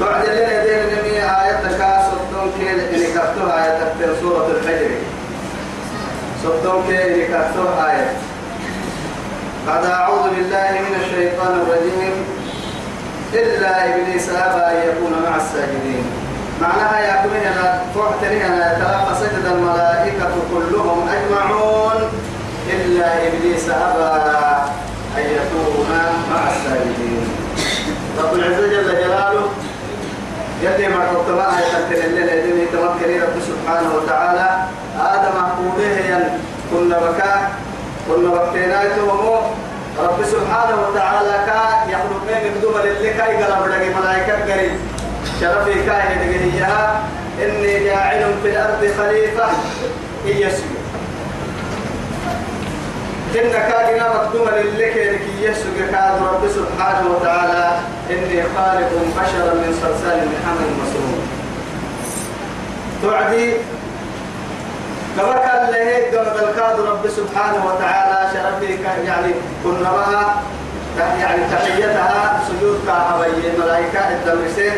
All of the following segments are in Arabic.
بعد اللي يدين نمي آية كاسطون كي اللي كفتوها آية تكتر سورة الحجر صدون كي اللي كفتوها آية بعد أعوذ بالله من الشيطان الرجيم إلا إبليس أبى أن يكون مع الساجدين. معناها يا أنا فوحتني أنا يتلقى سجد الملائكة كلهم أجمعون إلا إبليس أبى أن يكون مع الساجدين رب العزة جل جلاله يلي ما الليل رب سبحانه وتعالى. آدم أقوله كنا بكاء كنا رب سبحانه وتعالى كا يخلق من دول اللي كاي قلب لقي ملائكة قريب شرفي كاي لقيها إني جاعل في الأرض خليفة. هي إن كاجنا مقدوم للك كي يسوع كاد رب سبحانه وتعالى إني خالق بشرا من صلصال من حمل مسنون. تعدي اللي هيك قمد الكاد رب سبحانه وتعالى شرفي يعني كنا بها يعني تحيتها سجود كهوي الملائكة الدمرسين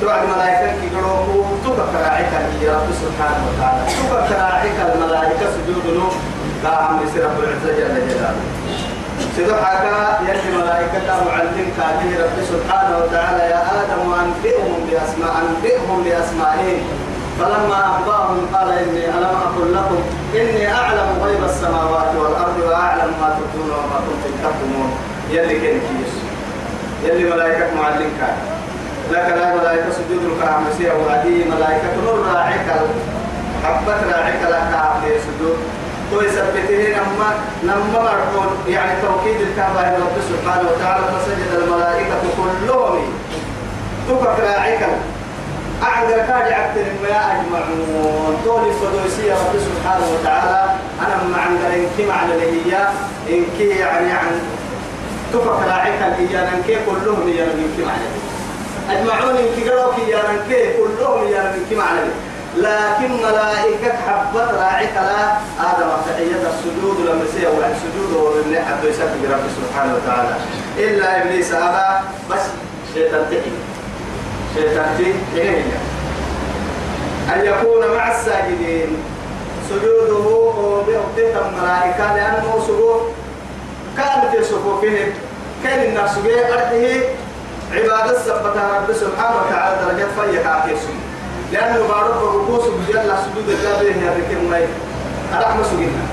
توعد ملائكة كي قلوبوا تبقى راعيك يا رب سبحانه وتعالى. تبقى راعيك الملائكة سجود له كأمر رب العزة جل جلاله سيدو حكا يلي ملائكة معلم كاته رب سبحانه وتعالى يا آدم أنبئهم بأسماء أنبئهم بأسمائهم فلما أخبرهم قال إني ألم أقل لكم إني أعلم غيب السماوات والأرض وأعلم ما تبدون وما كنتم تكتمون يلي كان كيس يلي ملائكة معلم كان لك لا ملائكة سجود الكرامسية وهذه ملائكة نور راعك حبت راعك لك عبد سجود تو يثبته نما نما مرحون يعني توكيد الكعبة رب سبحانه وتعالى فسجد الملائكة كلهم. تكفر راعك أعد كاد عبد ما أجمعون. طول الفدوسية رب سبحانه وتعالى. أنا مع عند إنك مع هي إنك يعني عن تفك راعيك الإيانا إنك كلهم يا إنك مع أجمعون إنك قالوا يا إنك كلهم يا إنك مع لكن ملائكة حبت راعيك لا آدم تحية السجود لما سيوا السجود ولن حد يسبح رب سبحانه وتعالى. إلا إبليس أبى بس شيطان تحيي. شيطان إيه أن يكون مع الساجدين. سجوده بأبديت الملائكة لأنه سجود. كان في صفوفهم. كان الناس أرضه عبادة سبتها رب سبحانه وتعالى درجات فيك سجود لأنه بارك ركوس بجل سجود الجابر هي ذكر مي. أرحم سجدنا.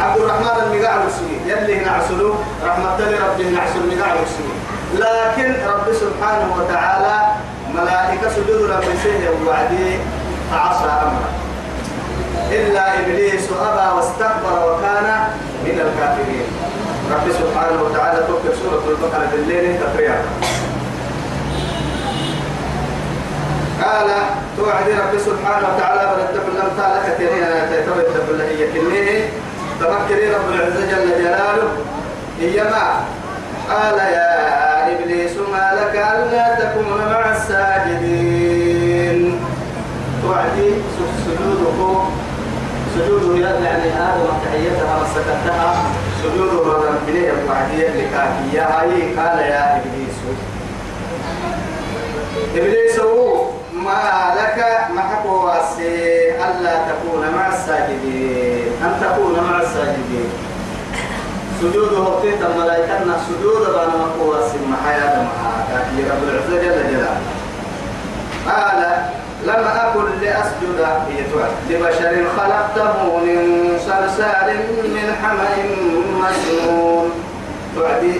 عبد الرحمن المقاعد السجود يلي نعسلو رحمة لربه نعسل المقاعد السجود لكن رب سبحانه وتعالى ملائكة سجود رب سيه وعدي فعصى أمره. إلا إبليس أبى واستكبر وكان من الكافرين. رب سبحانه وتعالى تذكر سورة البقرة بالليل تقريبا. قال توعد رب سبحانه وتعالى بل اتقوا لم تعلك ترينا تتوي اتقوا الله هي كنيه تفكري رب العزة جل جلاله هي ما؟ قال يا إبليس ما لك ألا تكون مع الساجدين. توعدي سجوده سجوده يعني آدم تحيتها وسكتها سجوده رضا بنيه وعدي لكاكية هاي قال يا إبليس. إبليس هو ما لك محكو واسي ألا تكون مع الساجدين. أن تكون مع الساجدين. سجود هبتيت الملائكة سجود بانا محكو واسي محيا معاك يا رب العزة جل جلاله. قال لم أكن لأسجد. لبشر خلقته من صلصال من حمأ مسنون. توعدي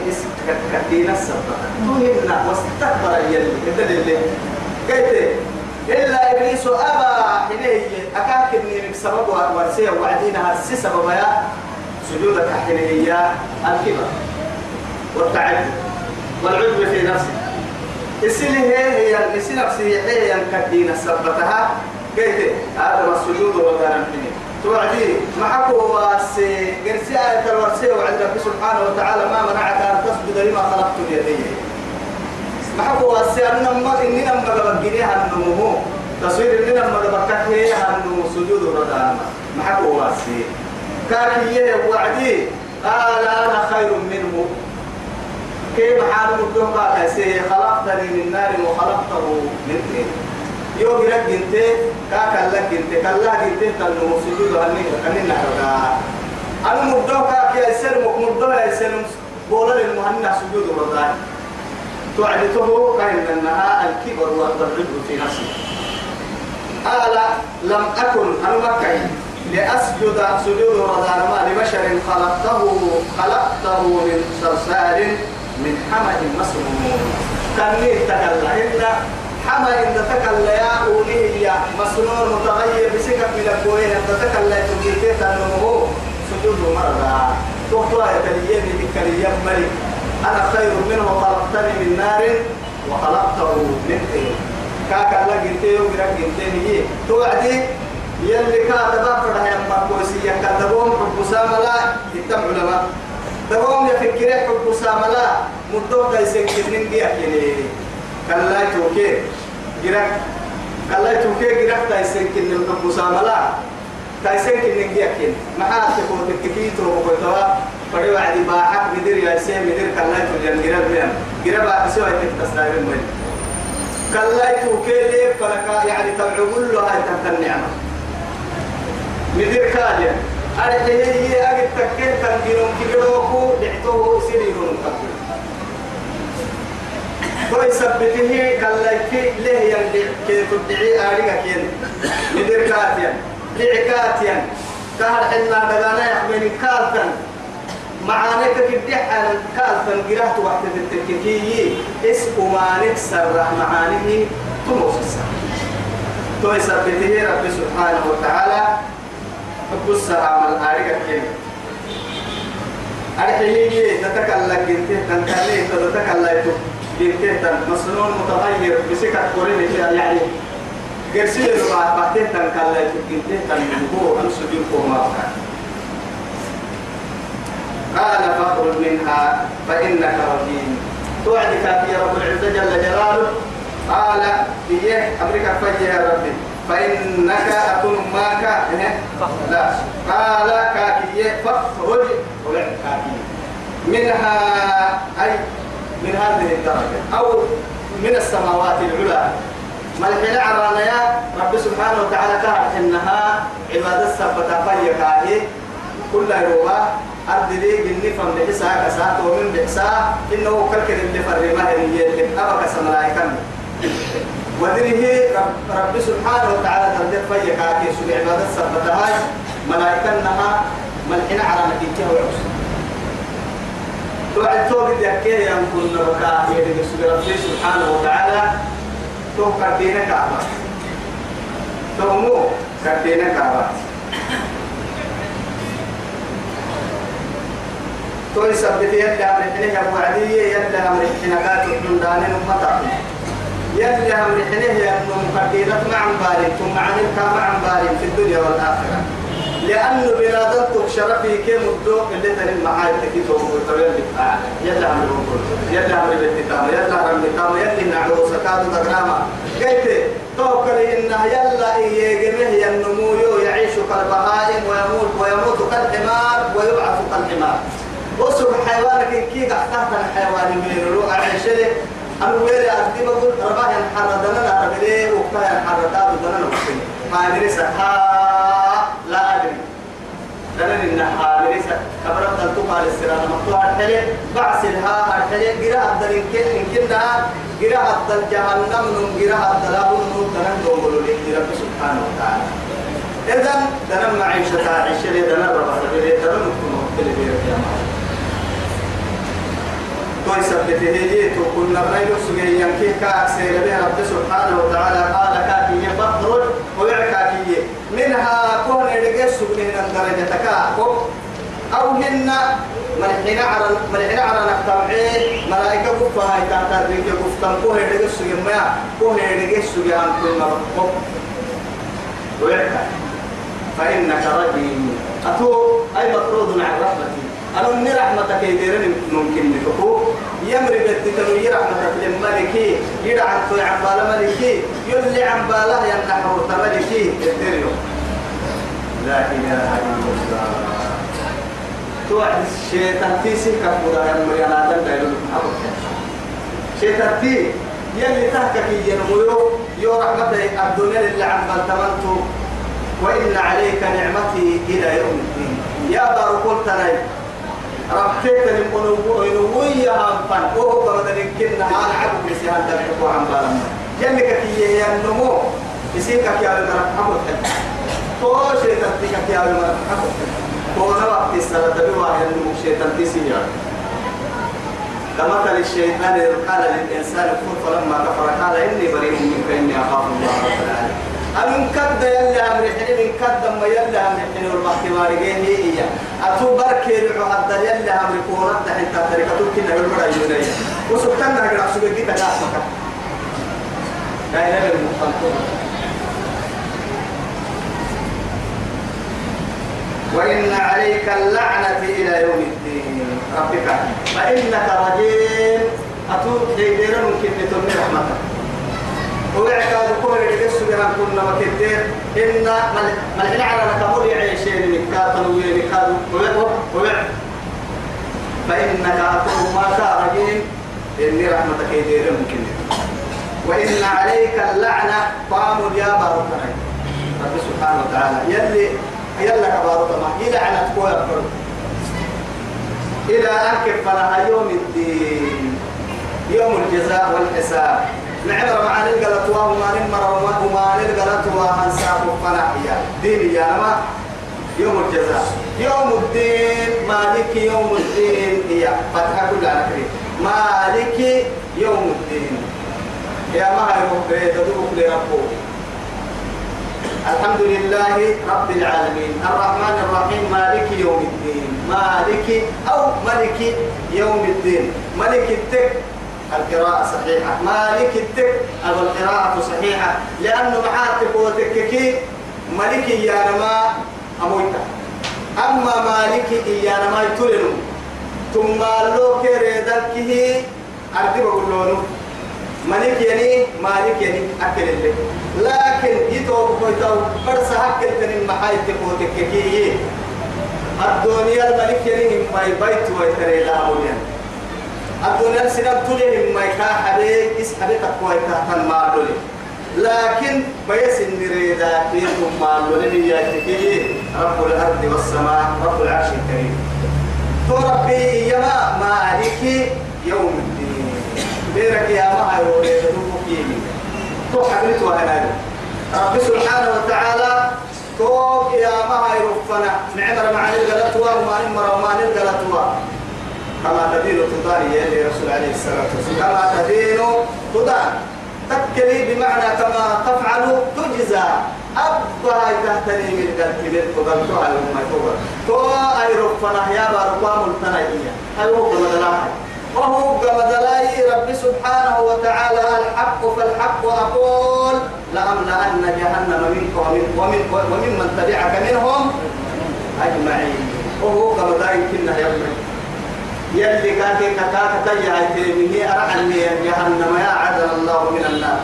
كتينا السبب مهمنا واستكبر يلي. قلت إلا إبليس أبى إليه أكاك إني سبب ورسيه وعدينها السي سبب يا سجودك حينيه الكبر. والتعب والعجب في نفسه. السنة هي هي السنة نفسي هي كدينا سبتها. قلت هذا السجود وكان فيه توعدي معك واس قرسي آية الورسي وعند سبحانه وتعالى ما منعك أن تسجد لما خلقت بيدي. معك واس أن ما إننا ما بقينيها النمو تصوير إننا ما بقينيها النمو سجود الردان معك واس كاكيه وعدي قال أنا خير منه كيف حال مدوكا كيسي خلقتني من نار وخلقته من طين يوم لك انت كاكا لك انت كلا انت تنو سجود هني هني نحرقا أنا مدوكا كيسي مدوكا يسير بولا للمهنة سجود الرضاي تعدته أنها الكبر والعجب في نفسي قال لم أكن مكي لأسجد سجود رضان ما لبشر خلقته خلقته من صلصال من حمد مسموم. تنيه تكلا. إن حمأ إن تكلا يا أوليه يا مسنون متغير بسكة من الكوين. إن تكلا تجيتي تنمو سجود مرة تقطع يتليني بكريم ملك أنا خير منه خلقتني من نار وخلقته من طين. كاكا لا جنتي وغيرك جنتي توعدي؟ يلي كاتبا فرح يما كويسية كاتبهم حب ساملا يتم علماء. دقوم يفكر حب ساملا مدو كيسن كنن دي أكيني كلا توكي جرك كلا توكي جرك كيسن كنن حب ساملا كيسن كنن دي أكين ما تكون تكتيتو وكتوا فدي وعدي باحك مدير يا مدير كلا تجن جرك بيان جرك بقى سوى تكتسلاي من كلا توكي ليه فلك يعني تبعوا له هاي تحت النعمة مدير كاجا أرحيه هي أجد تكين كان جيرون كبيروكو دعتوه سيريون تكين كوي سبته كلايك له يلدع كيف تدعي آريكا كين مدير كاتيا لعكاتيا كهر حنا دغانا يحمل كالتن معانيك كدح على كالتن قرأت وقت التككي اسم مالك سرح معانيه تموسسا توي سبته رب سبحانه وتعالى حب السلام الآرقة كين أرحيه تتكلم جنته تنكلم تتكلم جنته مسنون متغير بسكة قرين يعني قرسي بعد بعدين تنكلم جنته تن هو أن سجود ما قال فاخرج منها فإنك رجيم. توعدك يا رب العزة جل جلاله. قال إيه؟ أمريكا فجي يا ربي. فإنك أكون معك. لا. قال كاكي فاخرج منها أي من هذه الدرجة. أو من السماوات العلى. ملحنا عرانا يا رب سبحانه وتعالى كهر إنها عبادة سبتا فيكاهي كل يروى أرض لي بالنفم بحسا كسات ومن بحسا إنه كالكر اللي فرمه اللي أبقى سملايكا ودره رب, رب سبحانه وتعالى تردد فيك عاكي سبع عبادة سبتها ملائكة نها ملحنا على نتيجة وعوس توعد توقد يكيه ينكون بكا يدك رب سبحانه وتعالى. تو كردين كعبة تو مو كردين كعبة تو يثبت يد أمر حنيه وعدية يد أمر حنقات من دانين ومتعب يلي هم رحله يأنه مقديرة مع بالي ثم عن مع بالي في الدنيا والآخرة. لأنه بنادلتك شرفي كم الدوق اللي تنم معاي تكيتو وطويل لك يلا ربول يلا هم ربتتام يلا هم ربتتام يلا نعلو سكاد تقراما قلت توكل إنه يلا إيه جميه النمو يعيش كالبهائم ويموت ويموت كالحمار ويبعث كالحمار وصف حيوانك كي تحت الحيوان من الروح عيشه أنا ويري أدي بقول رباه ينحر دنا ربلي وكا ينحر تاب دنا نقول هاي مريسة ها لا أدري. دنا إن ها مريسة كبرت أن تقال السرانة مقطوعة حلي بعسلها حلي جرا أدل إن كن إن كنا. جرا أدل جهنم نم جرا أدل أبو نم دنا دوغلو لي. رب سبحانه وتعالى. إذا دنا معيشة عيشة لي دنا رباه ربلي دنا نكون مقبل بيرك يا معلم توي سبته هيجي تو كنا رأي سجى ينكي كأكسر به رب سبحانه وتعالى قال كاكي بخرج ويعكاكي منها كون يدقى سجى من درجة كاكو أو هن ملحنا على ملحنا على نكتمعي ملائكة كفها هاي تحت ريك كفتم كوه يدقى سجى ما كوه يدقى سجى عن كل مرة ويعكا فإنك رجيم أتو أي مطرود عن رحمتي أنا من رحمتك يديرني ممكن نفكو يمر بدتنو يرحمتك للملكي يدعى عن بالا ملكي يلي عن بالا ينحو تملكي يديرنو لا إله إلا الله. توعد الشيطان تيسي كفودا يا مريانا دم دايلو شيطان تي يلي تهكك ينمو يو رحمتك الدنيا اللي عن بالتمنتو وإن عليك نعمتي إلى يوم الدين. يا باركول تناي ربكيت المنوي يا هامفان وهو قمد لكن أنا عبد بسيان تلحقوا عن بالما جنك كي النمو. يسيك يا المرك حمد تو شيطان تيك يا المرك حمد تو نوقت السنة تبوا النمو شيطان تيسيا كمثل الشيطان إذ قال للإنسان كفر فلما كفر قال إني بريء منك إني أخاف الله رب العالمين. أمن كد يلا أمر حين من كد ما يلا أمر والبحث ما رجيه هي أتو بركي رعو حتى يلا أمر كونات تحت تركة كنا بالبرا يونيا وسبتنا نقرأ سوق جيتا جاسمك كاين المخالفون وإن عليك اللعنة إلى يوم الدين. ربك فإنك رجيم. أتو ديدير ممكن تتمنى رحمتك كل اللي يسوي هم كنا مكتير إن ملحنا على نكمل يعيشين مكات ويمكاد ويع فإنك أتوب ما تارجين إني رحمتك يدير ممكن وإن عليك اللعنة قام يا بارك سبحانه وتعالى يلي يلا كبارك ما إلى أن كفر يوم الدين يوم الجزاء والحساب. نعمر مع نلقلت وما نمر وما نلقلت وهنساب فنحيا دين يا نما. يوم الجزاء. يوم الدين. مالك يوم الدين. هي فتحة كل على مالك يوم الدين. يا ما هي تدوك لربه الحمد لله رب العالمين. الرحمن الرحيم. مالك يوم الدين. مالك أو ملك يوم الدين. ملك التك القراءة صحيحة. مالك التك أو القراءة صحيحة. لأنه معاتك وتككي ملك يا نما أمويتا. أما مالك يا نما يتولنو. ثم لو كريدك أردي بقول ملك يعني مالك يعني أكل اللي. لكن يتوب كويتو برس أكل تنين محايد تقوتك كي الدنيا الملك يعني ما يبيت ويتري لا أوليان الدنيا سنم تولي ما يكا حبي إس حبي تقوى تحتن ما دولي لكن بيس النريدا فيكم ما دولي ياتكي رب الأرض والسماء رب العرش الكريم. تو ربي يما مالك يوم الدين. بيرك يا ما يوري تو حبيت وهنا رب سبحانه وتعالى تو يا ما يرفنا نعمر مع الغلطوا وما نمر وما الغلطوا كما تدين تدان يا رسول عليه الصلاة والسلام. كما تدين تدان. تكلي بمعنى كما تفعل تجزى. أبا تهتني من قلت من قبل تو على ما تو أي رفنا يا بارقام التنائية هل هو كما وهو كما رب سبحانه وتعالى الحق فالحق أقول لأملأن جهنم منك ومن ومن ومن من تبعك منهم أجمعين. وهو كما دلائي كنا يبني يلي كاكي كاكا تجعي تيمه أرحل جهنم. يا عدل الله من النار.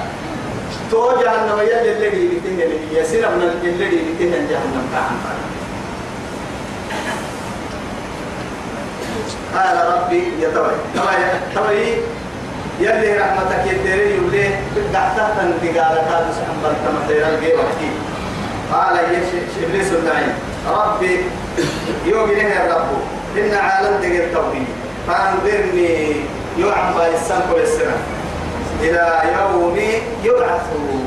تو جهنم يلي اللي بتهن يسير من اللي بتهن جهنم كعن قال ربي يتوي توي توي يلي رحمتك يدري يولي بدعتها تنتقال كادس حنبل تمثير الجيوكي قال يا إبليس الدعين ربي يوم يا رب إن عالم دقيق توحيد. فأنذرني يوعم بالسان كل السنة إلى يوم يبعثون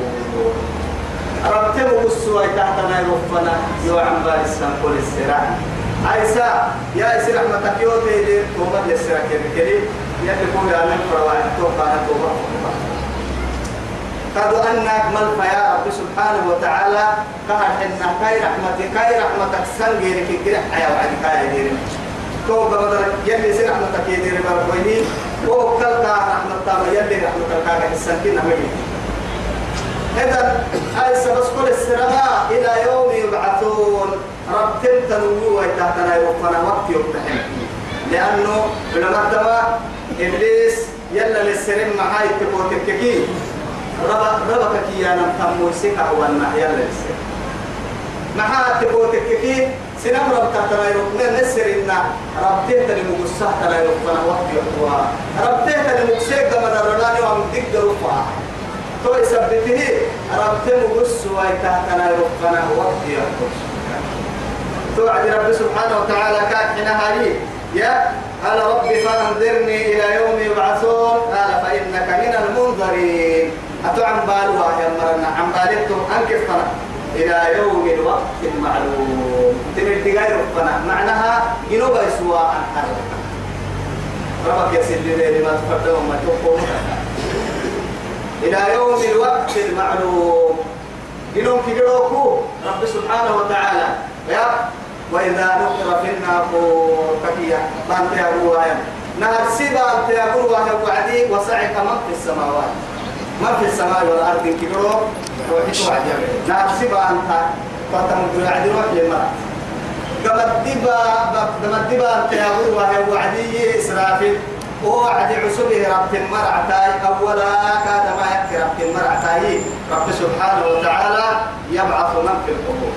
ربتم بالسوء تحتنا يوفنا يوعم بالسان كل السنة عيسى يا إسي رحمتك يوتي لي. توبة للسنة كبيري يدكم يا من فرواعي توقع توبة قد أنك مل فيا رب سبحانه وتعالى. قهر حنا كاي رحمتك كاي رحمتك سنجيرك كده حيا كاي ديرك. تو بدر يلي سي رحمتك يدير باركويني وكل كا رحمة الله يلي رحمتك كاي السنتين همي إذا أي سبس كل السرما إلى يوم يبعثون. رب تنتنو ويتحتنا يوفنا وقت يبتحن لأنه علماء إبليس يلا للسرم معاي تبوتككي ربا ربا كيانا تمو سكا وأنا يلا للسرم معها تبوتككي سنم رب تحتنا يوفنا نسر إنا رب تهتني مقصة تنا يوفنا وقت يوفنا رب تهتني مقصة كما درناني وعم تقدر وفها تو يثبته رب تمقص ويتحتنا يوفنا وقت يوفنا توعد رب سبحانه وتعالى كان حينها لي يا قال رب فانظرني إلى يوم يبعثون. قال فإنك من المنظرين. أتعم بالوا يا مرنا. عم بالتم أنكف إلى يوم الوقت المعلوم. غير ربنا. معناها جنوب سواء ربك يا سيدي لما تفضل وما تقوم. إلى يوم الوقت المعلوم. جنوب كجروكو رب سبحانه وتعالى. يا وإذا نقر في الناقور. كفية بانت يا رواية نهر سيبا أنت يا وعدي. وسعك من في السماوات. من في السماء والأرض كبروا روحي نهر سيبا أنت. فتم وعدي روح لما قمت دبا قمت دبا أنت يا رواية وعدي إسرافيل. وعد عسبه رب المرعتاي أولا كاد ما يكفي رب المرعتاي رب سبحانه وتعالى يبعث من في القبور.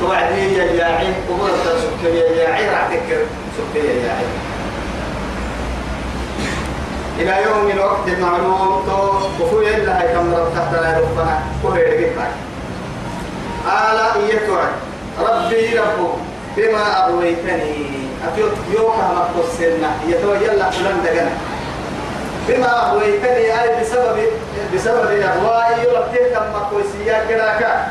توعدي يا ياعي. قبول سكري يا ياعي. راح تكر سكري يا ياعي. إلى يوم الوقت المعلوم تو وفوي إلا هاي كم تحت لا ربنا كل يرجع قال إيتوعد ربي رب بما أغويتني. أتيت يوكا ما قصرنا يتوجل فلان دقنا. بما أغويتني أي بسبب بسبب أغوائي يلقيه كم قوسيا كراكا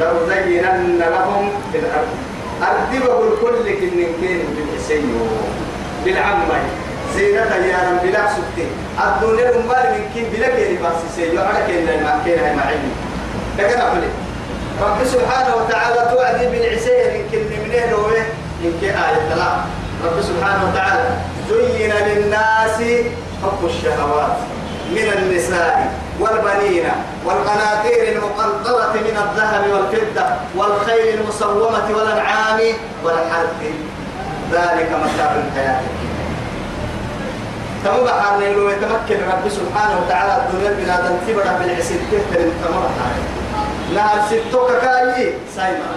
لأزينن لهم في الأرض. أردبه الكل كن كين بالحسين. بالعمى زينة يا رب بلا سكتي الدنيا المال من كين بلا كين بس سيو على كين ما كين هاي معين لكن أقول رب سبحانه وتعالى توعدي بالعسير. إن كن منين هو إن كي آية لا رب سبحانه وتعالى زين للناس حب الشهوات من النساء والبنين والقناطير المقنطرة من الذهب والفضة والخيل المصومة والأنعام والحرث. ذلك متاع الحياة. تم بحر نيلو يتمكن رب سبحانه وتعالى الدنيا بنادم تبرع بالعسل تهتر تم بحر نهار ستوك كاي سايما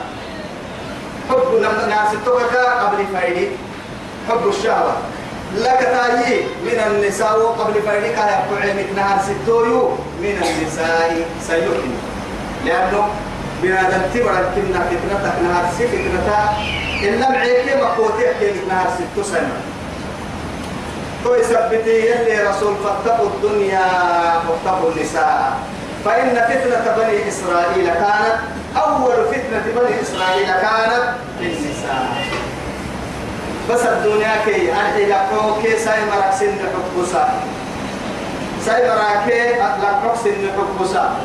حب نهار ستوك قبل فايدي حب الشهوة. لك تايي من النساء قبل فريقك يقول عينك نهار ستويو من النساء سيؤمن لأنه بنادم تبرد كنا فتنتك. نهار سي فتنتا إلا معيك مقوتي نهار ستو سنة تو يثبتي يلي رسول فاتقوا الدنيا واتقوا النساء. فإن فتنة بني إسرائيل كانت أول فتنة بني إسرائيل كانت في النساء بس الدنيا كي أرحي لقو كي ساي مرك سن حكوسا ساي مراكي لقو سن حكوسا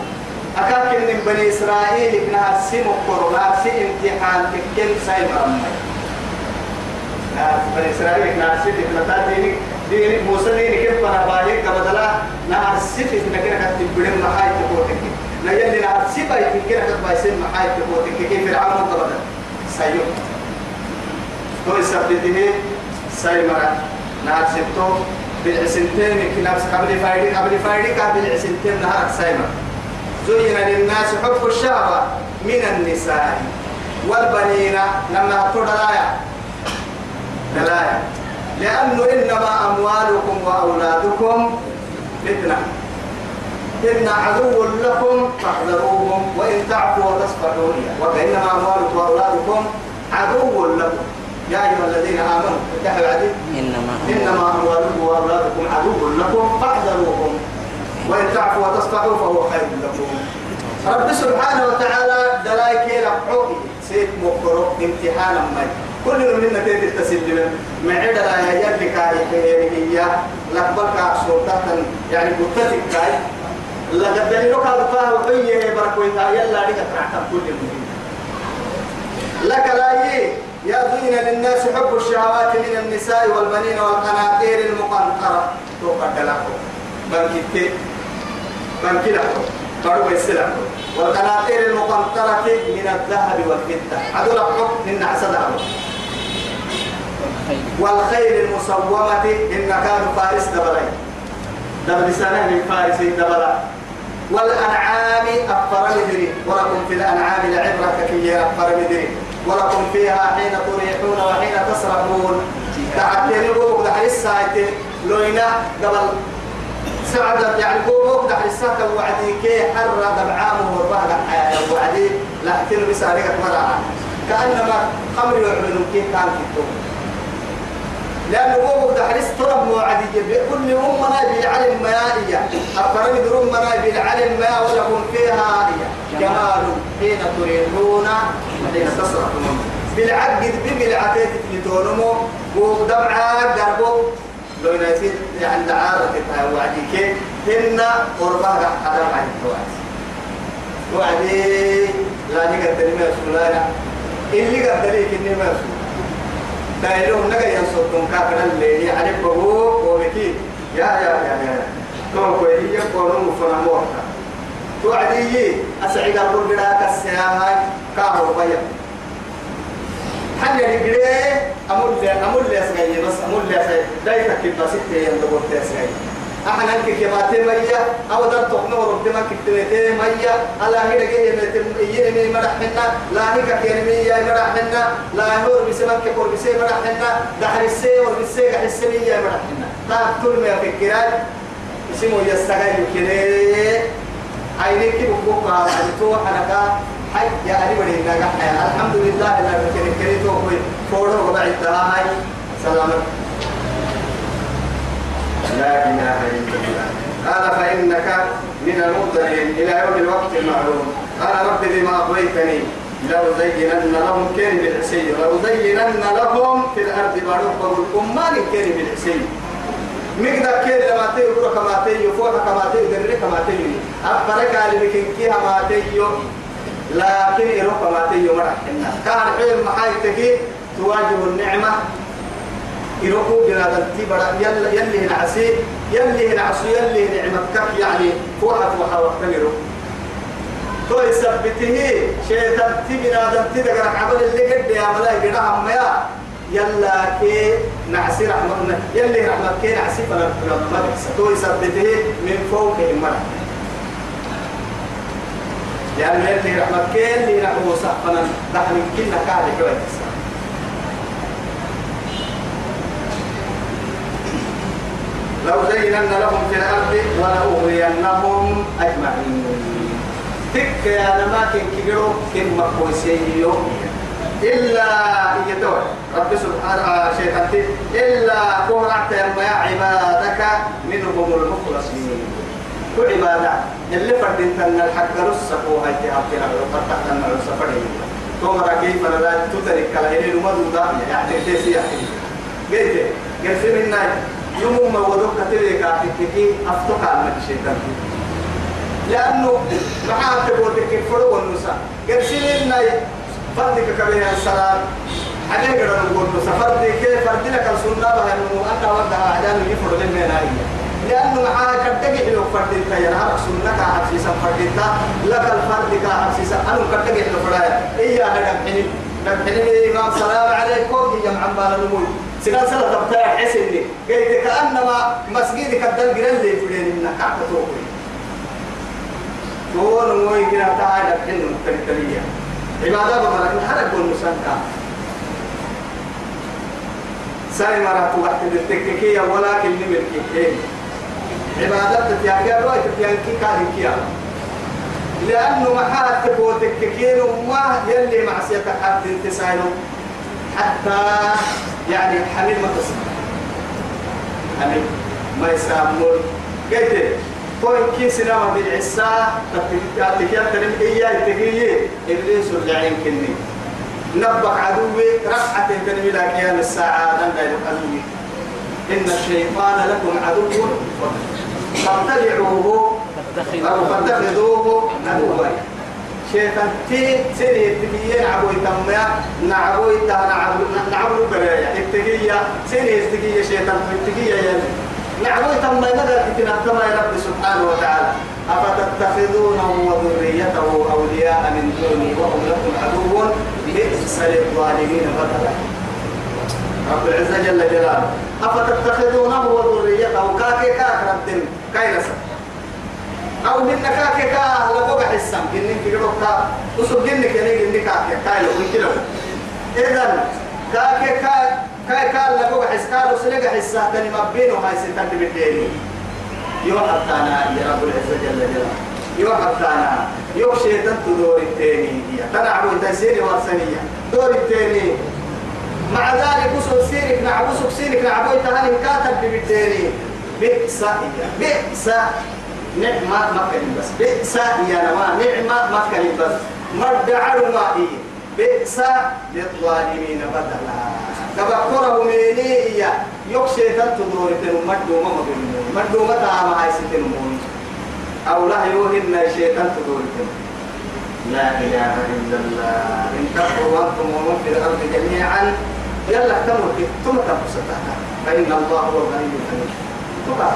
أكاك من بني إسرائيل إبنها سم قرنا سي امتحان تكين ساي مرمي بني إسرائيل ابنها سي ابنها ديني ديني موسى ديني كيف بنا باهي كبدلا نهار سي ابنها كنا كتب بدن محاي تقوتك نيلي نهار سي باي كنا كتب باي سن محاي تقوتك كيف فرعون كبدلا سيوم. تو يثبته سايمرا نهار ستو بالعسنتين كنابس قبل فايدي قبل فايدي قبل العسنتين نهار سايمرا زين للناس حب الشهوة من النساء والبنين لما تدلايا دلايا لأنه إنما أموالكم وأولادكم أولادكم فتنة. إن عدو لكم فاحذروهم وإن تعفوا وتصفحوا وإنما أموالكم وأولادكم عدو لكم. يا أيها الذين آمنوا اتقوا عدو إنما إنما أموالكم وأولادكم عدو لكم فاحذروهم. وإن تعفوا وتصفحوا فهو خير لكم. رب سبحانه وتعالى دلايك ربحوه سيد مقرب امتحانا ما كل منا تيجي تسلم ما عدا لا يجي كاي هي لكبك سلطة يعني قلتك كاي. لا قدني لك هذا وبيه بركويتا يلا لك ترعتم كل المهم لك لا يا زين للناس حب الشهوات من النساء والبنين والقناطير المقنطرة. توقع لكم بنكتي بنكلكم برضو السلام. والقناطير المقنطرة من الذهب والفضة. عدو لكم من عسد والخيل. المصومة إن كانوا فارس دبلين. دبل سنة من فارس دبلا والأنعام أفر مدري ولكم في الأنعام لعبرة كي أفر مدري ولكم فيها حين تريحون وحين تسرحون. تعتني بوك دحر الساعة لوينا قبل سعد يعني بوك دحر الساعة وعدي كي حر دبعامه وربها وعدي. لا تلبس عليك مرة كأنما خمر يعلن كي كان في الدوم لأنه هو تحرس طلب موعدية. كل أمنا بالعلم مائية أفرد أمنا بالعلم ما ولكم فيها آية جمال حين تريدون حين تصرفون بالعقد بالعتيد في تونمو. ودمعا قربو لو نسيت يعني دعارة وعديك. هن قربها أدم عن الوعد وعدي لا نقدر ما سولانا اللي قدريك إني ما سولانا دايلهم نجا ينصدون كافر اللي يعني بهو ومكي يا يا يا يا. تو كوي يقولون فنمورتا توعدي أسعد أقول بلاك السياهاي كاهو بيا حاجة نقول أمول أمول لي أسعي بس أمول لي أسعي دايما كيف بس تيجي تسعي أحنا نك كماتي مية أو در تقنو ربما كتبتي مية على هيدا كي يمتم ينمي مرحنا لا هيك كينمي يا مرحنا لا هو بسمك كور بسي مرحنا دحر السي وربسي قح السمي يا مرحنا تاكل ما فكرات اسمه يستغل كده عينيك بقوق على تو حنكا حي يا علي بدي الحمد لله لا كده كده تو فورو وبعد هاي سلامت لا إله إلا الله. قال فإنك من المنظرين إلى يوم الوقت المعلوم. قال رب بما أغويتني لأزينن لهم كين بالحسين. لأزينن لهم في الأرض بارك وقل ما كين بالحسين. مقدر كين لما تيجي كما تيجي فوق كما تيجي دري كما تيجي. أبرك على مكين كيها ما تيجي. لكن يروح كما تيجي مرحنا كان حين محايتك تواجه النعمة. يروحوا بنادم تبرا يلا يلي نعسي يلي نعسو يلي نعمتك يعني فوحة فوحة وقتمرو تو يثبته شيطان تبنادم تدقر عبد اللي قد يا ملاي قدها ميا يلا كي نعسي رحمتنا يلي رحمت كي نعسي فلا تو يثبته من فوق المرأة يعني يلي رحمت كي اللي نحو صحفنا نحن كنا قاعد كويس لو زينن لهم في الأرض ولأغوينهم أجمعين. تك يا نماكن كبيرو كم مكوسيو إلا يدور رب سبحانه شيختي إلا قرعت يا عبادك منهم المخلصين. كل عبادة. اللي فردين تن الحق رسقوا هاي تهابتنا وفتح تن السفرين تومرا كيف لا تترك كلا. نمدو دا يعني تيسي يعني قلت قلت منا يوم ما ودوك تلك عتكي أفتوك على الشيطان لأنه معاه تقولك الفرو والنساء. قرسين إن فردك كبير السلام. عليه قدر نقول نساء فردك فردك السنة بها إنه أنت وقتها عدان يفرد من نهاية لأنه معاه كتجي حلو فردك يا نهار سنة كعكسيسا فردك لك الفرد كعكسيسا أنا كتجي حلو فردك إياه نبحني. نبحني إمام سلام عليكم. يا معمال الموت. سنان سنة تبتاع حسني قلت كأنما مسجدك الدل قرن لي فلين إنك عبتوكي تقول موي كنا تعالى حلو التلتلية عبادة بمرك نحرق والمسنكة ساي مرات وقت التككية ولكن نملكي عبادتك يا كيا رويت يا كي كان كيا لأنه محات تبوتك كين وما يلي معصيتك حد انتسانه حتى يعني حميد ما تصل حميد ما يسامر قلت كوين كي سينما بالعسا تتكيات تنم إياه تقيي إبليس الجعين كني. نبق عدوي رفعة تنمي لك يا الساعة إن الشيطان لكم عدو. فاتبعوه. فاتخذوه عدوا. شيطان تي سيني تبيين عبوي تميا نعبوي تا نعبو نعبو كريا اتقيا سيني اتقيا شيطان اتقيا يعني نعبوي تميا نقدر تتنا كما يا رب سبحانه وتعالى. أفتتخذونه وذريته أولياء من دوني وهم لكم عدو. بئس للظالمين بدلا رب العزة جل جلاله. أفتتخذونه وذريته كاكي كاك رب كاينسا أو من كاكي كا لبوك حسام إنك كيروك كا وسوق إنك يعني إنك كاكي كايلو وكيلو إذن كاكي كا كاي كا لبوك حس كا وسلك حسا تاني مبينو هاي ستان تبتيني يو حتانا يا رب العزة جل جلاله. يو حتانا يو شيطان تدور التاني تنعبو تسيري ورسانية دور التاني مع ذلك وصل سيرك نعبسك سيرك نعبوي تهاني كاتب ببتيني بئس بئس نعمة ما كان بس. بئس يا نما نعمة ما كان بس. مرد عرما إيه بئس للظالمين بدلا. تبكره مني يكشي تنتظر تنو مدو ما مدو مدو متى ما هاي ستنمون أو لا يوهن شيطان تدور لا إله إلا الله. إن تكفروا أنتم ومن في الأرض جميعا. يلا تمر ثم تبصتها فإن الله هو الغني الحميد. تقع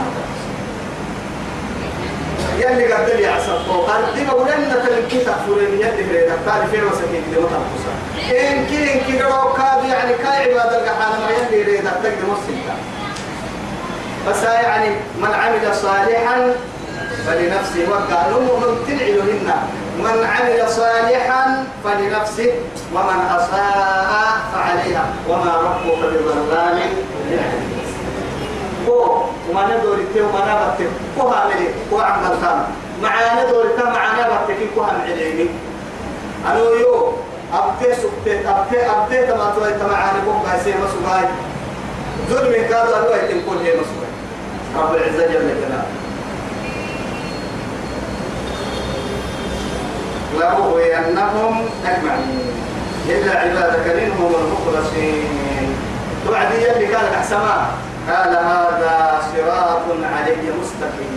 يلي لي عصر فوق قال دي ولن تلقي تكفرين يلي بريد قال في وسكين دي متبصة إن كي إن كي قرأوا كاد يعني كاي عباد القحانة ما يلي بريد تقدي مصيبة بس يعني من عمل صالحا فلنفسه وقع. نمو من تنعلهن من عمل صالحا فلنفسه ومن أساء فعليها. وما ربك بظلام للعبيد. كو وما ندور التي وما نبت كو هاملي كو عمل خام معانا دور التي معانا بت كو هم عليني أنا يو أبتي سكت أبتي أبتي تما توي تما معانا كو قاسي مسوي ظلم كادوا أدوا يتم كل هي مسوي رب العزة جل جلاله. لأغوينهم أجمعين. إلا عبادك منهم المخلصين. توعدي يلي كان أحسما قال هذا صراط علي مستقيم؟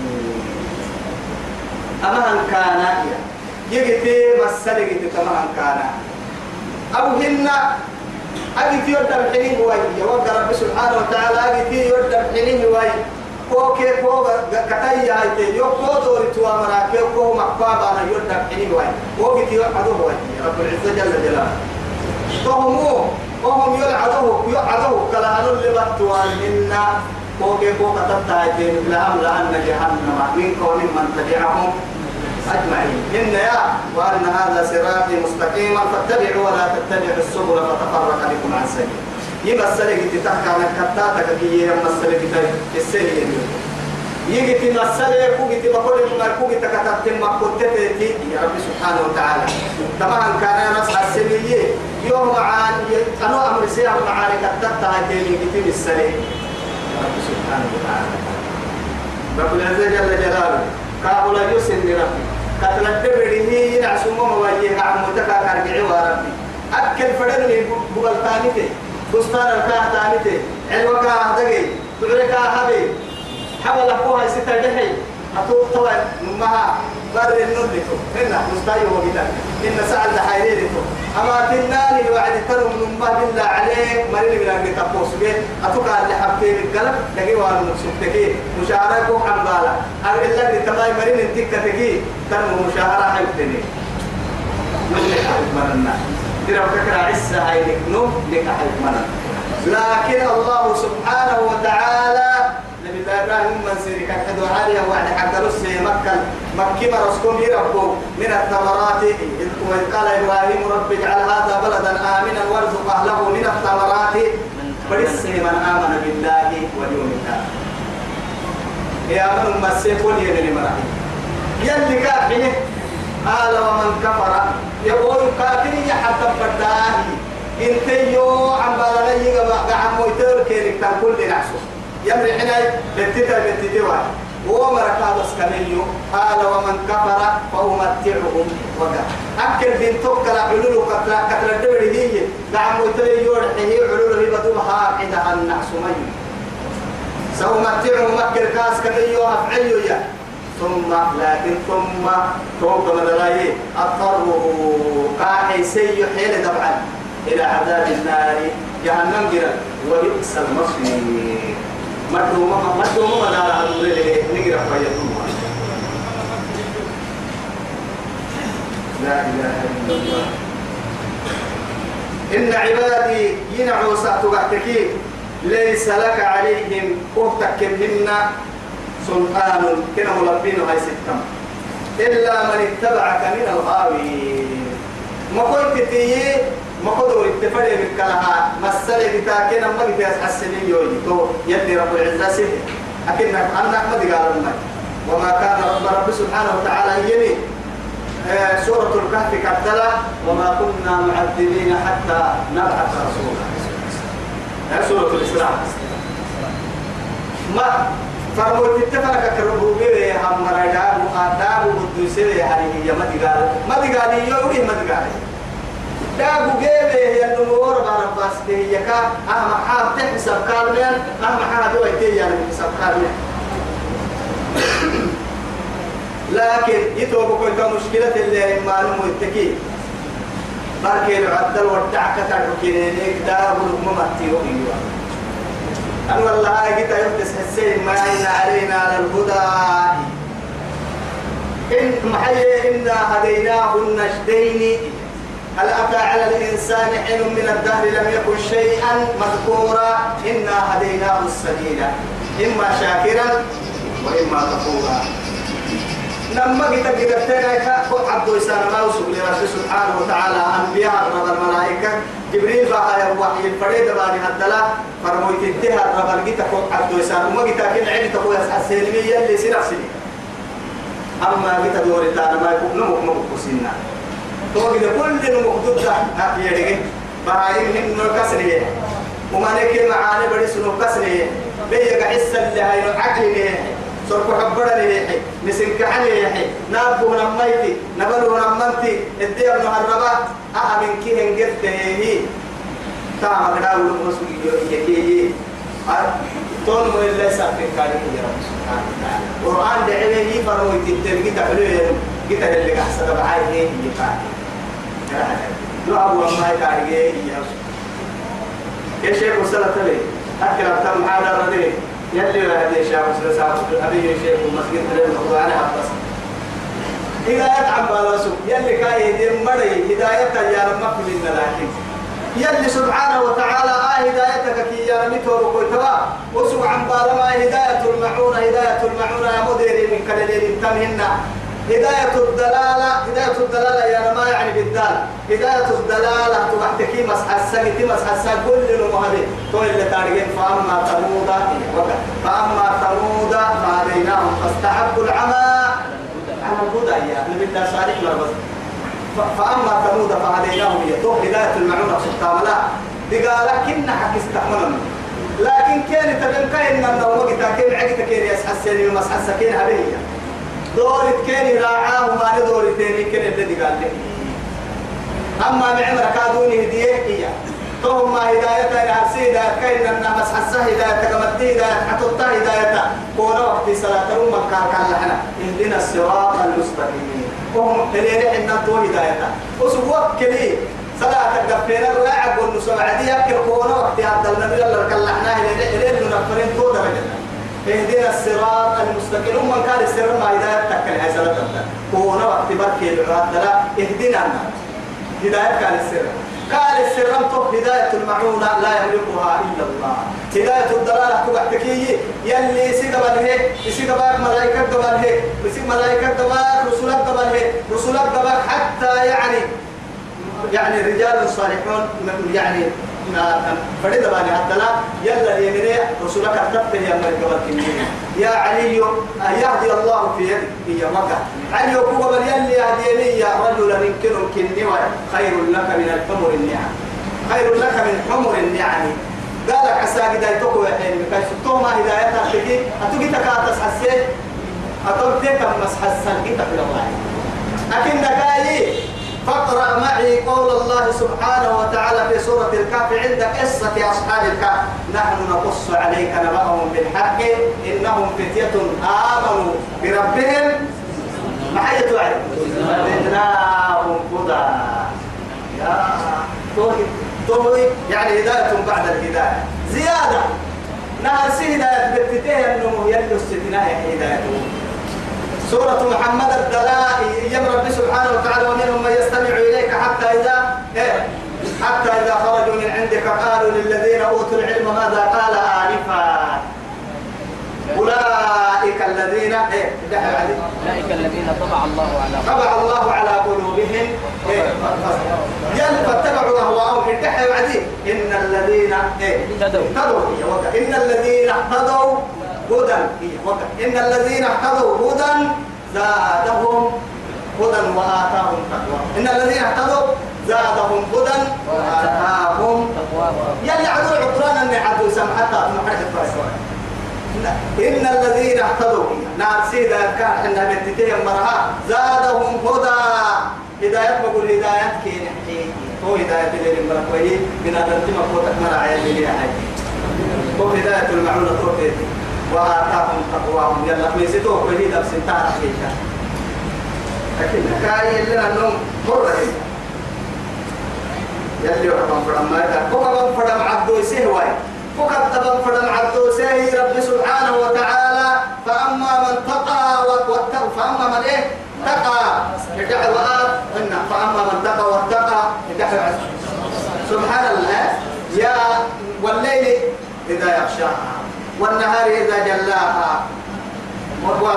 أما أن كان يجتي مسألة جتي كما أن كان. أو هن أجت يرد الحليم واي وقال رب سبحانه وتعالى أجت يرد الحليم واي كوكي كوكا كتاي هاي يو كو دوري توا مراكي كو مقبا أنا يرد حني واي كوكي تيو عدو واي رب العزة جل جلاله. فهمو وهم يلعدوه كلا هنو اللي منا كوكي كوكا تبتاي لهم لأن جهنم. منكم ومن تبعهم أجمعين. إن يا وأن هذا صراطي مستقيما فاتبعوا ولا تتبعوا السبل فتفرق بكم عن سبيل. يمثل جت تحكى عن كتاتك كي يمثل جت السنة يجي تمثل يكو جت بقول ما يكو جت كتبت ما كنت تأتي يا رب سبحانه وتعالى. طبعا كان ناس السنية يوم عن أنا أمر سيا معاني كتبت هاي جت السنة رب سبحانه وتعالى. رب العزة جل جلاله كابولا يسن ربي قتل الدبر هي ينعسوا ما واجهها عن متكا كارجعي وربي أكل فدني ثاني بستان الكاه تانيته علوك هدقي تعرك هبي حبل أبوها ستة دحي أتوب طبعا نمها بر النودكو هنا مستايو وقتا إن سعد حيريدكو أما تناني وعد ترم نمها بالله عليك. مريني من أنك تبوس بيه أتوقع اللي حبتين القلب لقي وأنا مكسوبتكي مشاهرة كو حنبالا أقول لك تباي مريني انتكتكي ترم مشاهرة حيبتني. من حيب مرنا ترى فكرة عسى هاي لك. نو لك حيب مرنا لكن الله سبحانه وتعالى الله إبراهيم من سيري كان حدو عالية وعد حق رسي مكة. مكة مرسكم يربو من الثمرات وإذ قال إبراهيم رب اجعل هذا بلدا آمنا وارزق أهله من الثمرات. برسي من آمن بالله واليوم الآخر. يا من سيكون يلي مرحي يلي كافيه قال ومن كفر يقول كافر حتى فرداه انت يو عم بالغي قاعد مويتر كيرك تنقل لنعسو يمري حناي بنتتا واحد. ومرك هذا سكنيو قال ومن كفر فأمتعهم. وقع أكل بين توكل علول كتلا كتلا الدبر هي. قاعد مويتر يور هي علول هي بدوها عندها النعس مي سأمتعهم. أكل كاس كنيو أفعلوا يا. ثم لكن ثم فوق من الله أضطروا قاحي سي حيل دفعا إلى عذاب النار. جهنم جرا وبئس المصير. لا إله إلا الله إن عبادي ينعوا سأتبعتكي ليس لك عليهم أختك منا سلطان كنا ملبين هاي ستم إلا من اتبعك من الغاوين ما قلت تيه ما قدر اتفرق بكلها مسألة بتاكين أما بتاس حسنين يوجي تو يدي رب العزة سيه أكن أنا أحمد قال لنا وما كان رب رب سبحانه وتعالى يمي آه سورة الكهف كتلا وما كنا معذبين حتى نبعث رسولا. آه سورة الإسراء. ما؟ فرموت اتفرق كربوبية هم مرجع مقدام بدوسه يعني ما تقال ما تقال يوم ما تقال. دابو جيبه هي النمور بارب بس هي كا. أهم حاب تحسب كارمين أهم حاب هو يتي يعني حساب كارمين لكن يتوبوا كل مشكلة اللي ما نمو التكي بركي العدل والدعك تركينيك دابو الممتي وإيوه أن والله قد يفتس حسين ما إن علينا على الهدى. إن محيي إنا هديناه النجدين. هل أتى على الإنسان حين من الدهر لم يكن شيئا مذكورا؟ إنا هديناه السبيل. إما شاكرا وإما كفورا. لما قلت قلت تينا عبد إسان وسب لرب سبحانه وتعالى أنبياء رب الملائكة. جبريل بقى وحي الفريد باني هدلا فرمويت انتهى رب قلت عبد إسان وما قلت كن عيد تقول السلمية اللي سنة أما قلت دور التانا ما يكون نمك نمك سنة توقد كل نمك ضد يدقي بهايم هن كسرية وما نكي معاني بدي سنو كسرية بيجا حسا اللي هاي عقلي سرق حبرا ليحي مسن كحلي يحي نابو نميتي نبلو نمنتي الدي ابن هربا أها من كي هنجرت هي تاما كداو المسوي يكي تون مو اللي سافين كاري يا رب سبحانه وتعالى. قرآن دعيه فروي تدل كتا حلوين كتا اللي أحسن بعاي هي أما كاري هي يا شيخ وصلت لي. أكرم تم هذا الرديء يلي هذه شيخ مسلم ساعة أبي شيخ المسجد ترى الموضوع أنا بس هداية عم بالاسو يلي كاي دين مري. هداية يا رب من لكن. يلي سبحانه وتعالى آه هدايتك كي يا ميتور كويتوا وسو عم بالما هداية المعونة. هداية المعونة يا مديري من كلمين تمهنا هداية الدلالة هداية الدلالة يا ما يعني بالدال. هداية الدلالة تبحتكي مسح السنة مسح السنة كل المهدي. تو اللي تارجين فأما ثمود فأما ثمود فهديناهم. فاستحبوا العمى. على الهدى يا نبي الله صالح مربز فأما ثمود فهديناهم. تو هداية المعونة سبحانه لا دقالك كنا حق استحملنا لكن كان تبين كاين من النوم كين عقد كين يسحى السنة ومسح السكين هذه دور كان راعاه ما ندور تاني كان الذي قال لي. أما معمر كادوني هدية هي. توهم ما هداية العرسي هداية كاين أن مس حسه هداية كمدي هداية حتوتا هداية كورا وقت صلاة روما كان لحنا اهدنا الصراط المستقيم. وهم تلين إن تو هداية وسبوك كلي صلاة الدفينة ولا عقول نسوع عادي يكر كورا وقت عبد النبي الله كان لحنا هداية إلين نفرين تو درجة اهدنا الصراط المستقيم. ومن كان السر ما هداية تكل هاي سنة كونا وقت بركي الراد لا اهدنا هداية كان السر. قال السر هداية المعونة لا يملكها إلا الله. هداية الضلالة كبحتكي يلي سيقبل هي سيقبل ملائكة قبل هي سيق ملائكة قبل رسولك قبل هي رسولك قبل حتى يعني يعني رجال صالحون يعني فريد باني هدلا يلا يمني رسولك يا مرقبة يا علي يهدي الله في يدك يا مكة. علي بل يلي يهديني. يا رجل يمكن كني خير لك من الحمر النعم. خير لك من حمر النعم. قالك عسى قد ستوما هدايتها تجي أتوقي تكاتس حسيت أتوقي تكم مسحسن كتاب الله لكن كاي فاقرأ معي قول الله سبحانه وتعالى في سورة الكهف عند قصة أصحاب الكهف. نحن نقص عليك نبأهم بالحق إنهم فتية آمنوا بربهم. محية وعي زدناهم هدى. يا توهي توهي يعني هداية بعد الهداية. زيادة. نهر سي هداية بتتيه أنه يلي الستناء هدايته سورة محمد الدلاء يم رب سبحانه وتعالى ومنهم من يستمع إليك حتى إذا إيه؟ حتى إذا خرجوا من عندك قالوا للذين أوتوا العلم ماذا قال آنفا؟ أولئك الذين إيه؟ أولئك الذين طبع الله على طبع الله على قلوبهم. إيه؟ فاتبعوا أهواءهم. إن الذين إيه؟ اهتدوا. إن الذين اهتدوا هدى. إن الذين اهتدوا هدى زادهم هدى وآتاهم تقوى. إن الذين اهتدوا زادهم هدى وآتاهم تقواه يلي عدو العقران أن عدو الفرس إن الذين اهتدوا. نار سيدا كان حنا بنتتهم مرها زادهم هدى. هداية بقول هداية كين حكي هو هداية اللي المركوي من هذا التما قوتك مرعى اللي هي حي هو هداية المعونة توفيت وآتاهم تقواهم. يلا ميسيتوه به درس انتهى حقيقة لكن كاي اللي أنهم مرة يلي وحبان فرم ما يدار كوكا فرم عبدو كوكا تبان فرم عبدو سهي رب سبحانه وتعالى. فأما من تقى واتقى فأما من إيه؟ تقى. يدعي وآت. فأما من تقى واتقى يدعي سبحان الله يا والليل إذا يغشاها. والنهار إذا جلاها.